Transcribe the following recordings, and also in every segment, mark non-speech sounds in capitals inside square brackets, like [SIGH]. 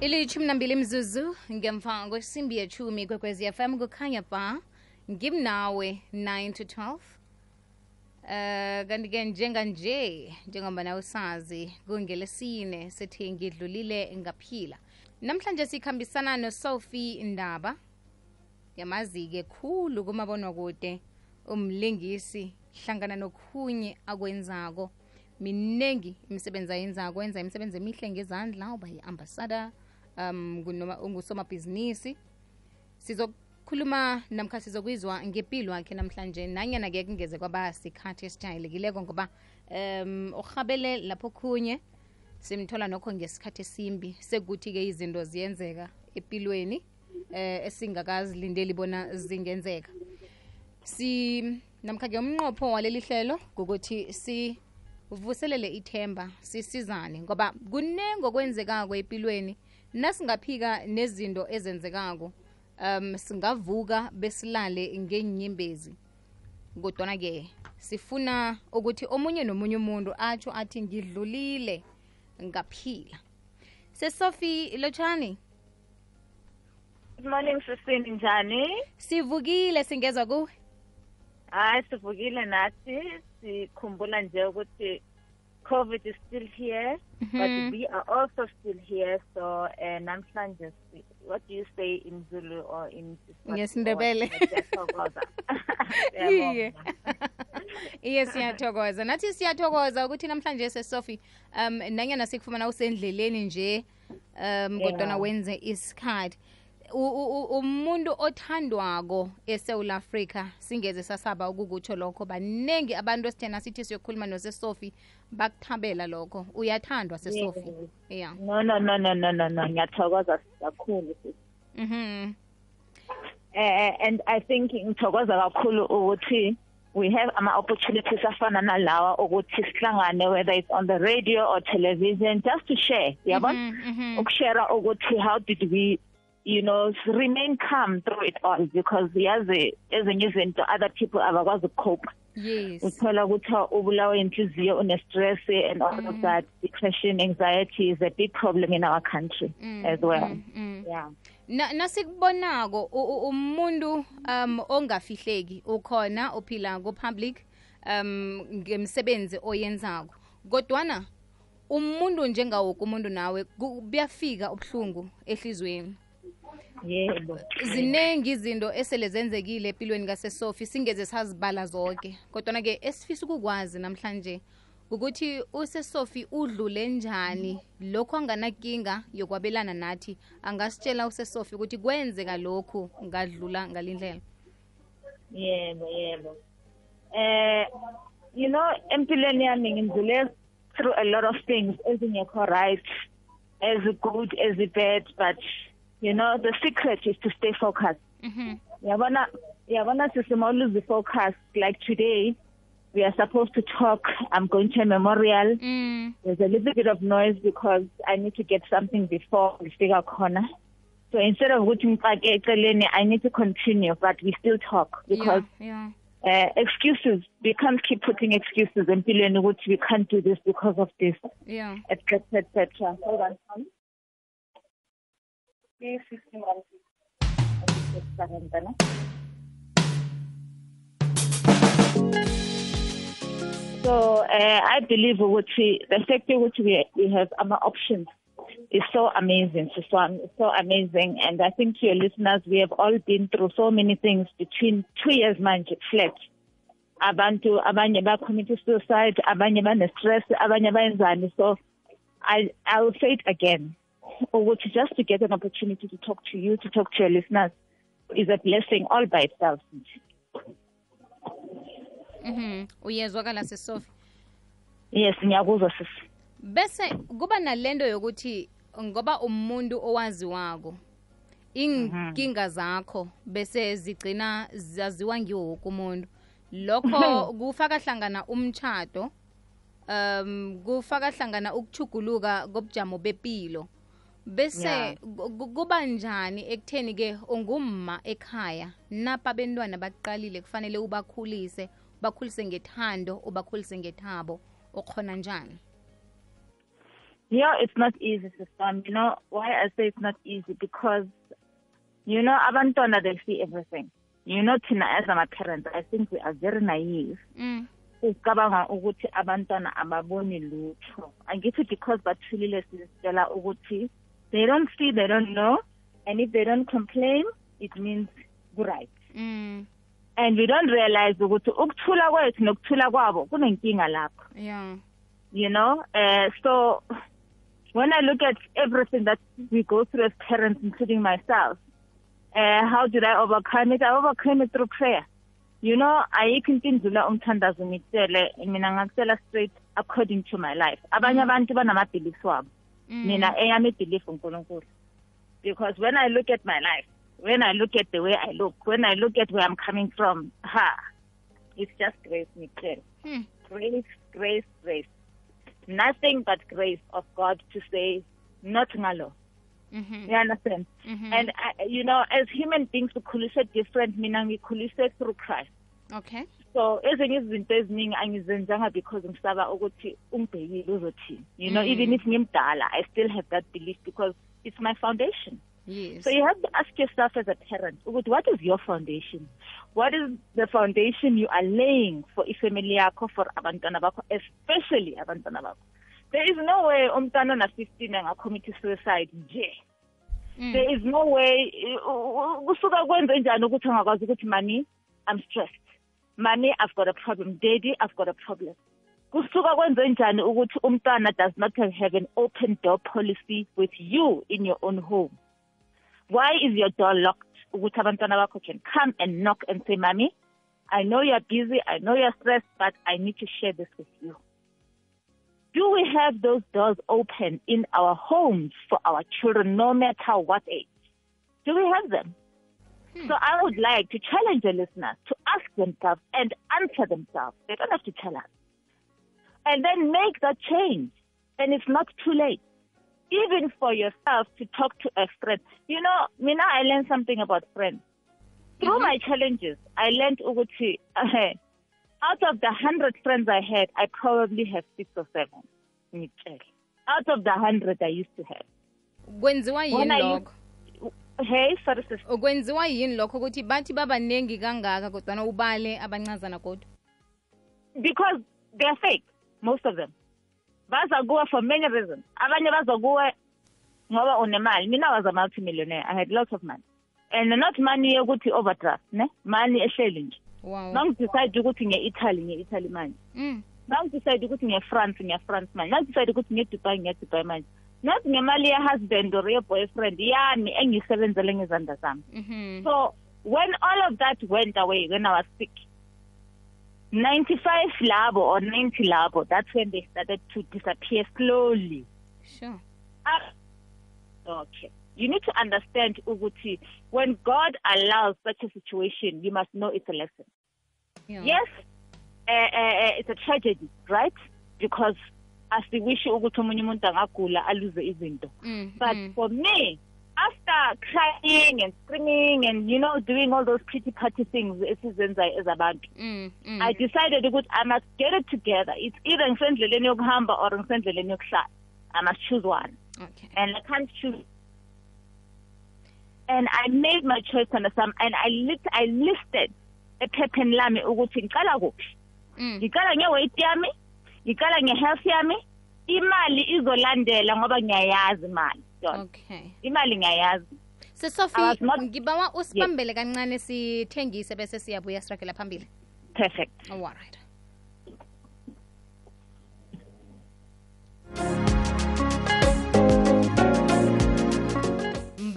ilithumi nambili mzuzu ngemva kwesimbi yechumi kwekwezi fm kukhanya ba ngimnawe 9 to 12 Uh, kanti-ke njenganje njengoba nawe sazi kungelesine sethi ngidlulile ngaphila. Namhlanje sikhambisana nosophie ndaba. Yamazi-ke khulu kumabonwakude umlingisi hlangana nokhunye akwenzako. Minengi imisebenzi ayenzako wenza imisebenzi emihle ngezandla uba yi-ambassador um kunoma ungusomabhizinisi sizokhuluma namkha sizokwizwa ngempilo yakhe namhlanje. Nanyana-ke kungeze kwaba sikhathi esijayelekileko ngoba um urhabele lapho khunye simthola nokho ngesikhathi esimbi. Sekuthi-ke izinto ziyenzeka empilweni eh esingakazilindeli bona zingenzeka. Si namkhake umnqopho waleli hlelo ngokuthi sivuselele ithemba sisizane ngoba kunengo okwenzekako empilweni nasingaphika nezinto ezenzekako um singavuka besilale ngenyembezi kodwana-ke sifuna ukuthi omunye nomunye umuntu atsho athi ngidlulile ngaphila. Sesophie lotshani Good morning sisini njani? sivukile singezwa kuwe Hayi sivukile nathi. Sikhumbula nje ukuthi COVID is still here mm -hmm. but we are also still here so uh, namhlanje what do you say in Zulu or in? Siyathokoza. [LAUGHS] iye iye siyathokoza nathi siyathokoza ukuthi namhlanje sesophie um nanyana sikufumana usendleleni nje um kodwana Yeah. wenze isikhathi umuntu othandwako esewula afrika singeze sasaba ukukutsho lokho. Baningi abantu esithena sithi siyokhuluma nosesophie bakuthabela lokho. Uyathandwa sesophie yeah. No no no no no no no. Ngiyathokoza kakhulu mhm Eh, and I think ngithokoza kakhulu ukuthi we have ama opportunities afana nalawa ukuthi sihlangane whether it's on the radio or television just to share yabona? Mhm, mhm. ukushare ukuthi how did we you know remain calm through it all because yazi ezinye izinto other people abakwazi ukucope yes. Uthola ukuthi ubulawe inhliziyo une-stress and all of that depression anxiety is a big problem in our country Mm, as well. mm, mm. yeah. Na- nasikubonako umuntu um ongafihleki ukhona uphila ku-public um ngemsebenzi oyenzako. Kodwana umuntu njengawoke umuntu nawe ku- buyafika ubuhlungu ehlizweni. Yebo. Ziningi izinto esele zenzekile empilweni kasesofi singeze sazibala zonke. Kodwana-ke esifisa ukukwazi namhlanje ukuthi usesofi udlule njani lokhu anganakinga yokwabelana nathi angasitshela usesofi ukuthi kwenzeka lokhu ngadlula ngalindlela yebo yebo. Eh you know empilweni yami ngindlule through a lot of things ezingekho right as good as bad but you know the secret is to stay focused Mhm. yabona yabona sisima lose the focus like today we are supposed to talk i'm going to a memorial Mm. there's a little bit of noise because i need to get something before ngifika corner. so instead of ngifake eceleni i need to continue but we still talk because yeah, yeah. uh, excuses we can't keep putting excuses empilweni ukuthi we can't do this because of this yeah. etc etc hold on Tom. Please, 51. So uh, I believe ukuthi the sector which we we have our options is so amazing. So, so amazing, and I think your listeners, we have all been through so many things between two years manje flat. Abantu abanye ba commit suicide, abanye bane stress, abanye bayenzani. So I I will say it again. Ukuthi just to get an opportunity to talk to you, to talk to your listeners, is a blessing all by itself. Mhm. uyezwakala sesofi Yes, ngiyakuzwa sisi. bese kuba nalento yokuthi ngoba umuntu owaziwako inkinga zakho bese zigcina zaziwa ngiwoke umuntu lokho kufaka hlangana umtchado um kufaka hlangana ukuchuguluka kobujamo bepilo bese Yeah. ku- ku- kuba njani ekutheni ke ungumma ekhaya napa bentwana baqalile kufanele ubakhulise bakhulise ngethando ubakhulise ngethabo ukhona njani Yeah, it's not easy, system You know why I say it's not easy? Because, you know, abantwana, they see everything. You know, thina as ama-parents I think we are very naive. mm. Ukuthi abantwana ababoni lutho. Angithi because bathulile sizitshela ukuthi they don't see, they don't know, and if they don't complain, it means right. Mm. And we don't realize ukuthi ukuthula kwethu nokuthula kwabo kunenkinga lapho. yeah you know uh, so when i look at everything that we go through as parents including myself uh, how did i overcome it i overcame it through prayer you know I ayikho into indlula umthandazo ngitshele mina ngakutshela straight according to my life abanye abantu wabo Mm. Mina eyami ibelief unkulunkulu because when i look at my life when i look at the way i look when i look at where i'm coming from ha it's just grace ngitshele Hmm. grace, grace, grace. Nothing but grace of God to say, not ngalo. Mhm. You understand? Mhm. And, uh, you know, as human beings, we ukhuliswe different. meaning we ngikhuliswe through Christ. okay So ezinye izinto eziningi angizenzanga because ngisaba ukuthi ungibhekile uzothini. You know, Mm. even if ngimdala, I still have that belief because it's my foundation. yes So you have to ask yourself as a parent, what is your foundation? What is the foundation you are laying for ifamily yakho, for abantwana bakho, especially abantwana bakho? There is no way umntwana na 15 angacommit suicide nje. Mm. There is no way kusuka kwenze njani ukuthi angakwazi ukuthi mani I'm stressed. Mani I've got a problem. Daddy I've got a problem. kusuka kwenze njani ukuthi umntwana does not have an open door policy with you in your own home? Why is your door locked? Ukuthi abantwana bakho can come and knock and say mommy i know you're busy i know you're stressed but i need to share this with you. Do we have those doors open in our homes for our children no matter what age? Do we have them? Hmm. So i would like to challenge the listeners to ask themselves and answer themselves they don't have to tell us and then make that change and it's not too late even for yourself to talk to a friend. You know, Mina, I learned something about friends. Through mm-hmm. my challenges, I learned Uguti, eh, out of the hundred friends I had, I probably have six or seven. Out of the hundred I used to have. kwenziwa yini When I lokho Hey, sorry, sister. kwenziwa yini lokho ukuthi bathi babaningi kangaka kodwana ubale abancazana kodwa Because they're fake, most of them. Baza kuwe for many reasons. Abanye baza kuwe ngoba unemali. Mina was a multimillionaire. I had lots of money. And not money yokuthi overdraft, ne? Money ehleli nje. wow Mangidecide ukuthi ngiye-Italy, ngiye-Italy manje. mm. Mangidecide ukuthi ngiye-France, ngiye-France manje. Mangidecide ukuthi ngiye-Dubai, ngiye-Dubai manje. Not ngemali ye-husband or ye-boyfriend yami engiyisebenzele ngezandla zami. mhm So when all of that went away, when I was sick, 95 labo or 90 labo, that's when they started to disappear slowly. sure Ah, Okay. You need to understand, Uguti, when God allows such a situation, you must know it's a lesson. yeah. Yes, uh, uh, it's a tragedy, right? Because asiwishi ukuthi omunye umuntu angagula aluze izinto. mm. But mm. for me, after crying and screaming and you know doing all those pretty party things esizenza as abantu, Mm. Mm. I decided ukuthi I must get it together. It's either ngisendleleni yokuhamba or ngisendleleni yokuhlala. I must choose one, okay and I can't choose. And I made my choice on the sum, and I lit, I listed ephepheni lami ukuthi ngiqala kuphi. mm. ngiqala nge-weight yami ngiqala nge-health yami imali izolandela ngoba ngiyayazi imali okay. Imali ngiyayazi. Sesofi I not- ngibawa usibambele kancane sithengise bese siyabuya siragela phambili. Perfect. Alright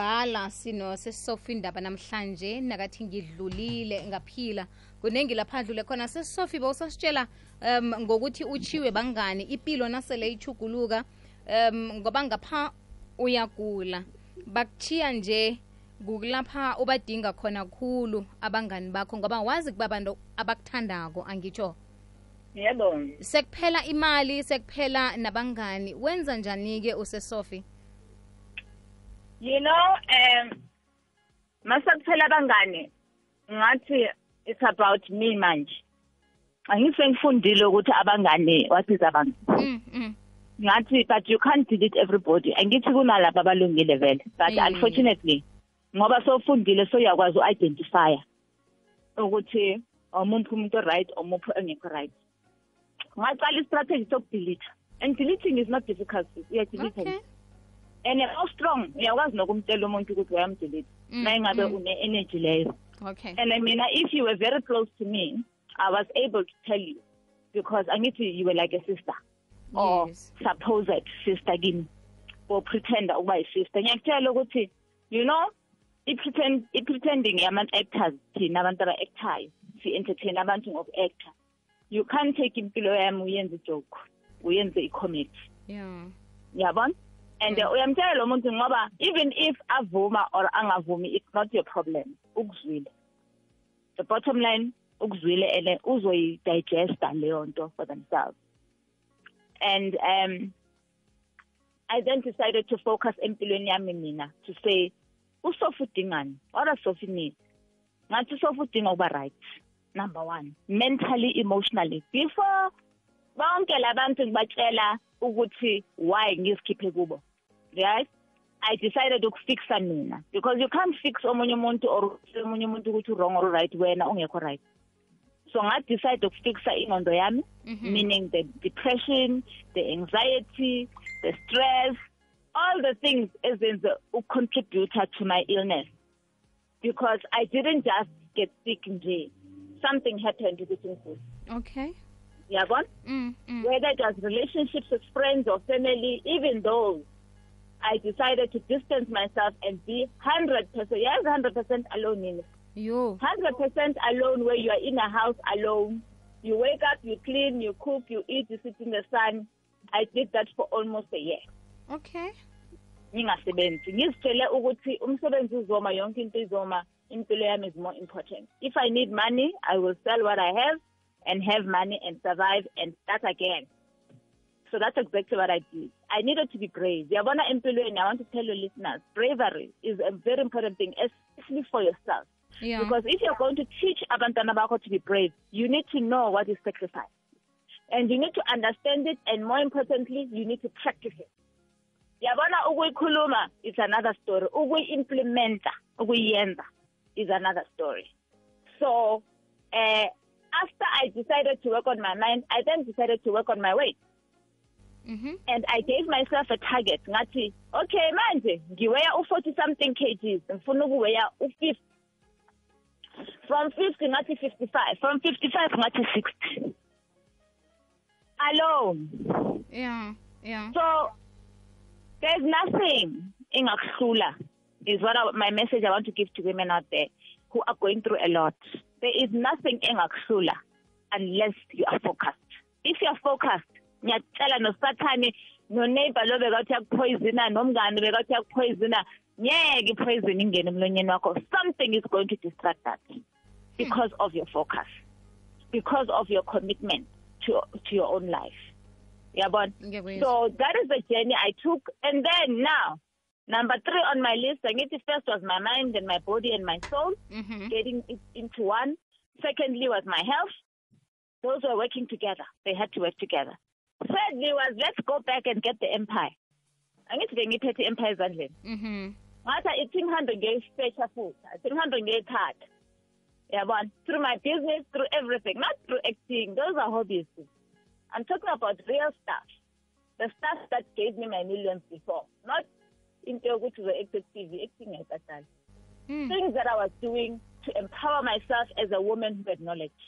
mbala sino sesofi indaba namhlanje nakathi ngidlulile ngaphila. Kunengi laphandlule khona. sesofi bowusasitshela um ngokuthi uchiwe bangani ipilo nasele ichuguluka um ngoba ngapha uyagula. Bakuchiya nje kukulapha ubadinga khona khulu abangani bakho ngoba wazi kuba abantu abakuthandako angitsho yebo. Sekuphela imali sekuphela nabangani. Wenza njani-ke usesofi you know um masakuphela abangane ngathi it's about me manje. Angithi sengifundile ukuthi abangane what is abangane mm, mm. ngathi but you can't delete everybody. Angithi kunalabo abalungile vele but Mm. unfortunately ngoba sowufundile soyakwazi u-identifya ukuthi omuphi umuntu right omuphi engekho right. Ngaqala istrategy sokudelete and deleting is not difficult uyadelete okay. And how strong uyakwazi nokumtshela umuntu ukuthi uyamdelete Mm, na ingabe mm. une-energy leyo okay and I mean, if you were very close to me, I was able to tell you because I need to, you were like a sister or Yes. supposed sister kimi or pretender ukuba yi-sister. Ngiyakutshela ukuthi, you know, i-pretend, i-pretending yama-actors thina abantu aba-actayo si-entertain abantu ngoku-actor. You can't take impilo yami uyenze ijoke, uyenze i-comedy. yeah Yabona? And Mm. uyamtshela lo muntu ngoba even if avuma or angavumi it's not your problem. Ukuzwile. The bottom line ukuzwile ene uzoyi-digesta leyo nto for themselves. And um I then decided to focus empilweni yami mina to say usofa udingani? What does Sophie need? Ngathi usofa udinga ukuba right. Number one, mentally, emotionally. Before bonke labantu ngibatshela ukuthi why ngizikhiphe kubo right? I decided ukufixa mina because you can't fix omunye umuntu or omunye umuntu ukuthi wrong or right wena ungekho right. So ngadecide ukufixa ingqondo yami Mhm. meaning the depression the anxiety the stress all the things ezenze ucontributor to my illness. Because i didn't just get sick nje. Something happened ukuthi ngigule okay. Yabona? Mm, mm. whether it was relationships with friends or family, even those, I decided to distance myself and be 100%, yes, 100% alone in it. yo 100% alone where you are in a house alone. You wake up, you clean, you cook, you eat, you sit in the sun. I did that for almost a year. okay ngingasebenzi ngizitshele ukuthi umsebenzi uzoma yonke into izoma impilo yami is more important if i need money i will sell what i have and have money and survive and start again so that's exactly what i did. I needed to be brave. Yabona empilweni i want to tell your listeners bravery is a very important thing especially for yourself. Yeah. Because if you're going to teach abantwana bakho to be brave you need to know what is sacrifice. And you need to understand it and more importantly you need to practice it. Yabona ukuyikhuluma is another story. Ukuyi-implementa ukuyenza is another story. So uh, after i decided to work on my mind i then decided to work on my weight mhm and i gave myself a target ngathi okay manje ngiweya u-forty something kgs ngifuna ukuweya u-fifty. From fifty ngathi fifty-five from fifty-five ngathi sixty. Alone. Yeah yeah. So there's nothing in ingakuhlula is what I, my message I want to give to women out there who are going through a lot. There is nothing in ingakuhlula unless you are focused. If you are focused, ngiyakutshela nosathane no-neighbor lo bekathi yakupoisona nomngane bekathi yakupoisona ngeke ipoison ingene emlonyeni wakho something is going to distract that because of your focus because of your commitment to, to your own life yabona so that is the journey I took. And then now, number three on my list, I get first was my mind and my body and my soul, mhm getting it into one. Secondly was my health. Those were working together. They had to work together. Thirdly was let's go back and get the empire. I need to angithi bengiphethe empire ezandleni. Mhm ngathi i-team ngiyayispecha futhi i-team ngiyayithatha yabona? Through my business through everything not through acting. Those are hobbies. I'm talking about real stuff. The stuff that gave me my millions before not into yokuthi uzo-active tv acting ngiyayibhadala Mm. things that i was doing to empower myself as a woman who had knowledge.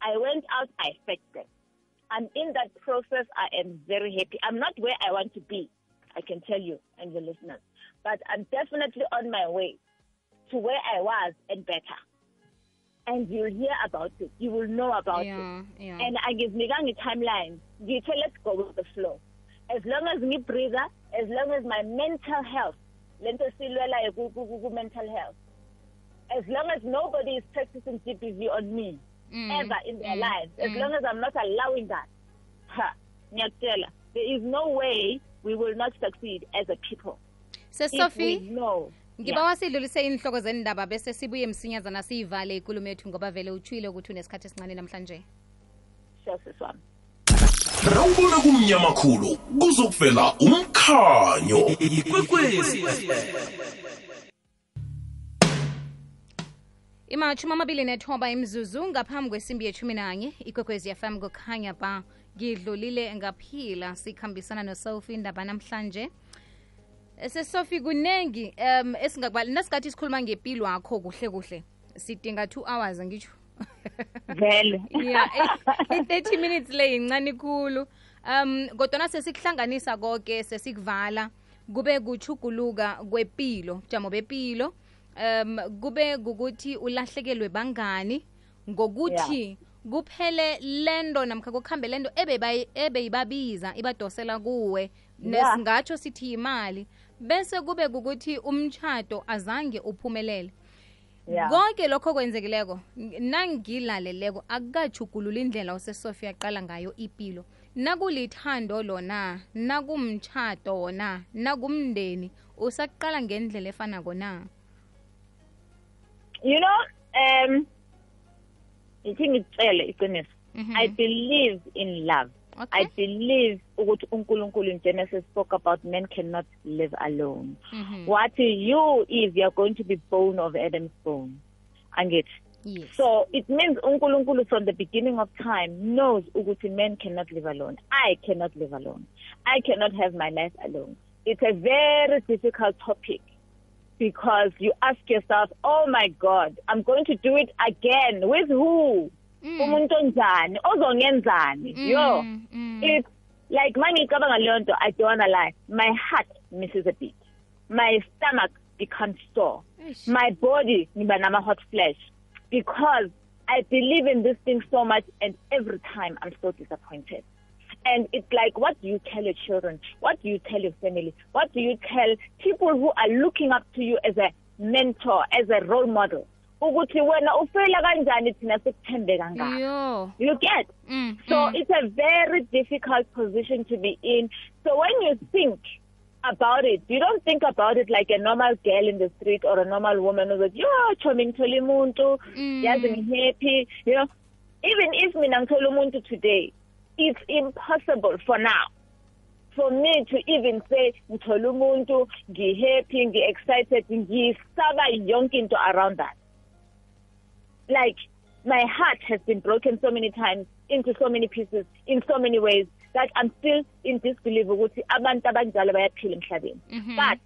I went out i them and in that process. I am very happy. I'm not where i want to be i can tell you and the listeners. But i'm definitely on my way to where i was and better. And you'll hear about it. You will know about it. yeah. Yeah and angizinikanga i-timeline ngithe let's go with the flow. As long as ngibreather as long as my mental health lento silwelayo ku- ku- ku- ku-mental health as long as nobody is practicing GBV on me Mm, ever in their mm, lives as mm. long as i'm not allowing that. Ha ngiyakutshela there is no way we will not succeed as a people. If Sophie, no. ngibawa ngiba wasidlulise inhloko zendaba bese sibuye msinyazana siyivale ikulumo yethu ngoba vele utshwile ukuthi unesikhathi esincane namhlanje. Sure rawubona kumnyamakhulu kuzokuvela umkhanyo. Ikwekwezi imatshumi amabili nethoba imzuzu ngaphambi kwesimbi yethumi nanye ikwekwezi fm kukhanya ba ngidlulile ngaphila sikhambisana nosophie indaba namhlanje. Sesophie kunengi um esingakubali nasingathi sikhuluma ngempilo wakho kuhle kuhle sidinga two hours ngitsho? Vele. Ya i-thirty minutes le yincane khulu. Um kodwana sesikuhlanganisa konke sesikuvala kube kuchuguluka kwepilo jamo bepilo um kube kukuthi ulahlekelwe bangani ngokuthi kuphele lento namkha kukuhambe lento ebeyibabiza ibadosela kuwe Yeah. sithi yimali. Bese kube kukuthi umtshato azange uphumelele. Yeah. konke lokho kwenzekileko nangilaleleko akukajugulula indlela usesofia aqala ngayo ipilo. Nakulithando lona nakumtshato wona nakumndeni usaqala ngendlela efanako na you know um ithi ngitshele iqiniso. Mhm. i believe in love. Okay. i believe ukuthi unkulunkulu in genesis spoke about men cannot live alone. Mhm. what you if you're going to be bone of adam's bone. Angithi? Yes. So it means unkulunkulu from the beginning of time knows ukuthi men cannot live alone. I cannot live alone. I cannot have my life alone. It's a very difficult topic because you ask yourself oh my god i'm going to do it again. With who? Mm. umuntu onjani? Ozongenzani? Yo. Mm, mm. it's like mangicabanga leyo nto i don't wanna lie. My heart misses a beat. My stomach becomes sore. My body ngiba hot flash. Because I believe in this thing so much and every time I'm so disappointed. And it's like, what do you tell your children? What do you tell your family? What do you tell people who are looking up to you as a mentor, as a role model? ukuthi wena ufela kanjani thina sikuthembe kangaka yo you get Mm, so mm. it's a very difficult position to be in. So when you think about it, you don't think about it like a normal girl in the street or a normal woman who's like, yo, chomi ngithole umuntu, Mm. yazi ngi-happy, you know. Even if mina ngithole umuntu today, it's impossible for now for me to even say ngithole umuntu, ngi-happy, ngi-excited, ngisaba yonke into around that. Like my heart has been broken so many times into so many pieces in so many ways that I'm still in disbelief ukuthi abantu abanjalo bayaphila emhlabeni. Mhm. but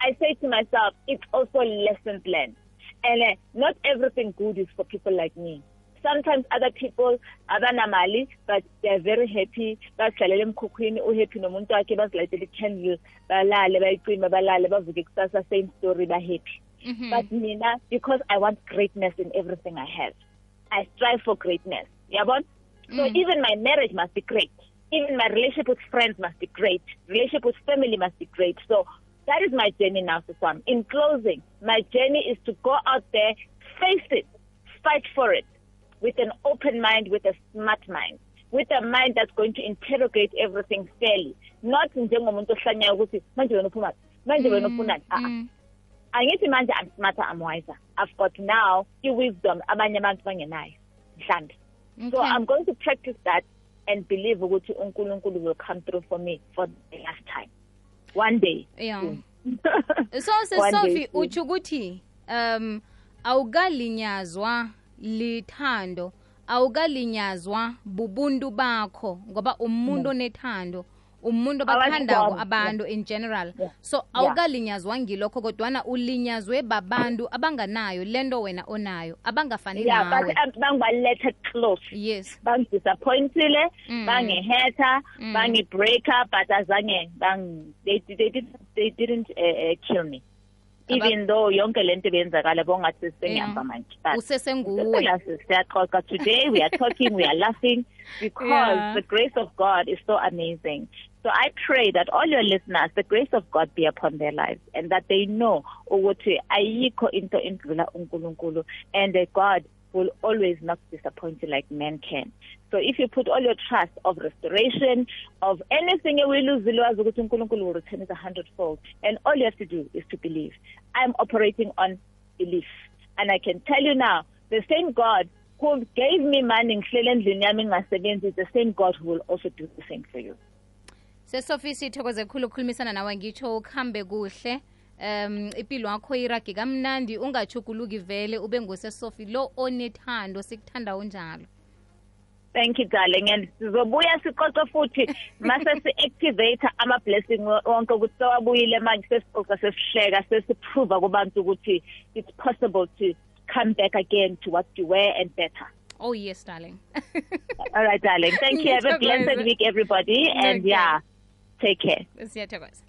I say to myself it's also lessons learned. And uh, not everything good is for people like me sometimes other people abanamali but they're very happy. Basidlalela emkhukhwini uhappy nomuntu wakhe bazilayitela i-candle balale bayicima balale bavuke kusasa same story bahappy. Mhm. but mina because i want greatness in everything i have i strive for greatness yabona? So Mm. even my marriage must be great. Even my relationship with friends must be great. Relationship with family must be great. So that is my journey now Siswam. in closing my journey is to go out there face it fight for it with an open mind with a smart mind with a mind that's going to interrogate everything fairly. Not njengomuntu ohlanyayo ukuthi manje wena uphuma manje wena ufunani ah ah Mm. angithi manje I'm smarter I'm wiser. I've got now i-wisdom abanye abantu bangenayo mhlambe. So Okay. I'm going to practice that and believe ukuthi uNkulunkulu will come through for me for the last time. One day. Yeah. Soon. so [LAUGHS] One day sesofi soon. utsho ukuthi um awukalinyazwa lithando. Awukalinyazwa bubuntu bakho ngoba umuntu onethando umuntu Abantu abathandako bami, abantu in general. Yeah. so awukalinyazwa ngilokho kodwana ulinyazwe babantu abanganayo lento wena onayo abangafani yeah but nawe. um, bangibalethe close. Yes. Bangidisappointile Mm. bangihetha Mm. bangi-breaker but azange bang they, they, did, they didn't uh, uh, kill me. Aba- even though yonke lento beyenzakala bongathi sengihamba Yeah. manje but usesenguwe Sisila siyaxoxa today we are talking we are laughing because Yeah. the grace of god is so amazing so i pray that all your listeners the grace of god be upon their lives and that they know ukuthi ayikho into endlula unkulunkulu and that god will always not disappoint you like men can so if you put all your trust of restoration of anything ewuyiluzile wazi ukuthi unkulunkulu will return it a hundredfold. And all you have to do is to believe. I'm operating on belief. And i can tell you now the same god who gave me money ngihlele endlini yami ngingasebenzi is the same god who will also do the same for you. Sesofi sithokoze khulu ukukhulumisana nawe. Ngitsho ukuhambe kuhle. Um impilo yakho iragi kamnandi. Ungachuguluki vele ube ngusesofi lo onethando sikuthanda unjalo thank you darling. And sizobuya siqoqe futhi [LAUGHS] mase si-activate ama-blessing wonke ukuthi sewabuyile manje sesixoxa sesihleka sesiprova kubantu ukuthi it's possible to come back again to what you were and better. Oh yes darling. [LAUGHS] All right darling. Thank you. Have a blessed week everybody. And Okay. yeah take care. Siyathokoza